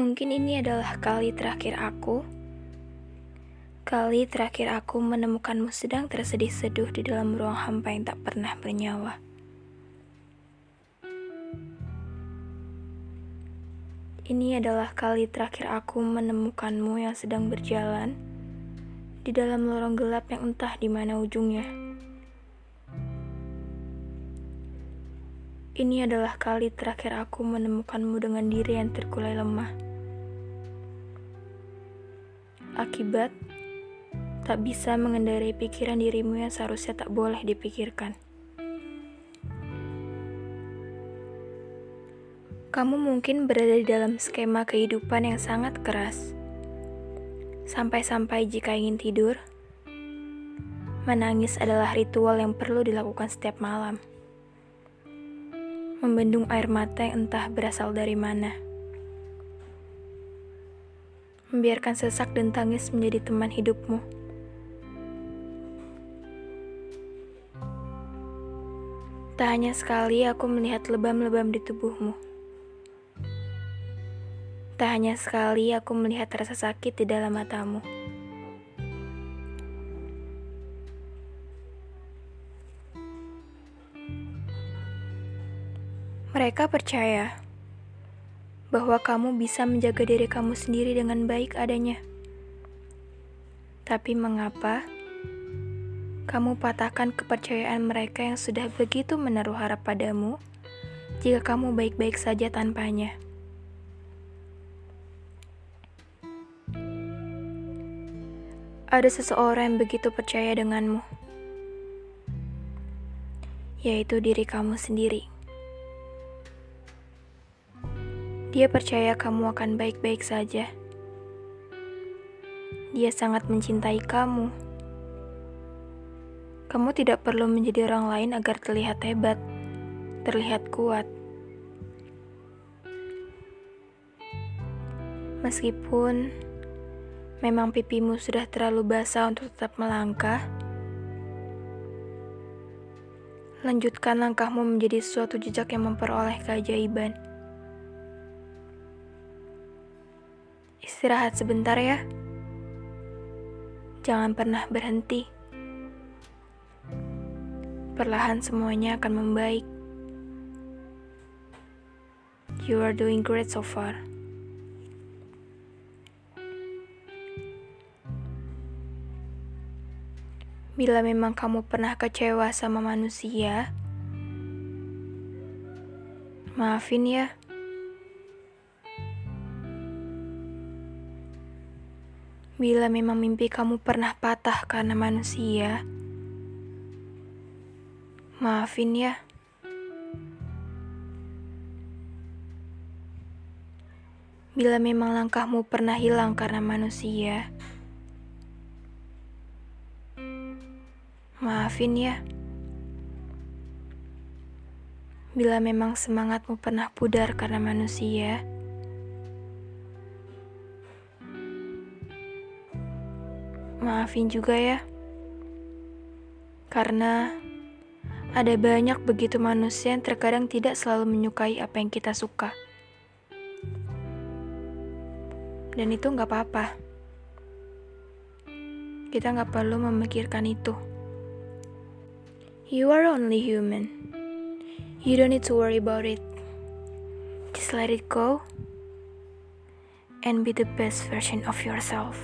Mungkin ini adalah kali terakhir aku. Kali terakhir aku menemukanmu sedang tersedih-seduh di dalam ruang hampa yang tak pernah bernyawa. Ini adalah kali terakhir aku menemukanmu yang sedang berjalan di dalam lorong gelap yang entah di mana ujungnya. Ini adalah kali terakhir aku menemukanmu dengan diri yang terkulai lemah. Akibat tak bisa mengendarai pikiran dirimu yang seharusnya tak boleh dipikirkan. Kamu mungkin berada di dalam skema kehidupan yang sangat keras. Sampai-sampai jika ingin tidur, menangis adalah ritual yang perlu dilakukan setiap malam membendung air mata yang entah berasal dari mana. Membiarkan sesak dan tangis menjadi teman hidupmu. Tak hanya sekali aku melihat lebam-lebam di tubuhmu. Tak hanya sekali aku melihat rasa sakit di dalam matamu. Mereka percaya bahwa kamu bisa menjaga diri kamu sendiri dengan baik adanya. Tapi mengapa kamu patahkan kepercayaan mereka yang sudah begitu menaruh harap padamu jika kamu baik-baik saja tanpanya? Ada seseorang yang begitu percaya denganmu, yaitu diri kamu sendiri. Dia percaya kamu akan baik-baik saja. Dia sangat mencintai kamu. Kamu tidak perlu menjadi orang lain agar terlihat hebat, terlihat kuat. Meskipun memang pipimu sudah terlalu basah untuk tetap melangkah, lanjutkan langkahmu menjadi suatu jejak yang memperoleh keajaiban. Istirahat sebentar ya. Jangan pernah berhenti. Perlahan semuanya akan membaik. You are doing great so far. Bila memang kamu pernah kecewa sama manusia, maafin ya. Bila memang mimpi kamu pernah patah karena manusia, maafin ya. Bila memang langkahmu pernah hilang karena manusia, maafin ya. Bila memang semangatmu pernah pudar karena manusia, Maafin juga ya. Karena ada banyak begitu manusia yang terkadang tidak selalu menyukai apa yang kita suka. Dan itu nggak apa-apa. Kita nggak perlu memikirkan itu. You are only human. You don't need to worry about it. Just let it go and be the best version of yourself.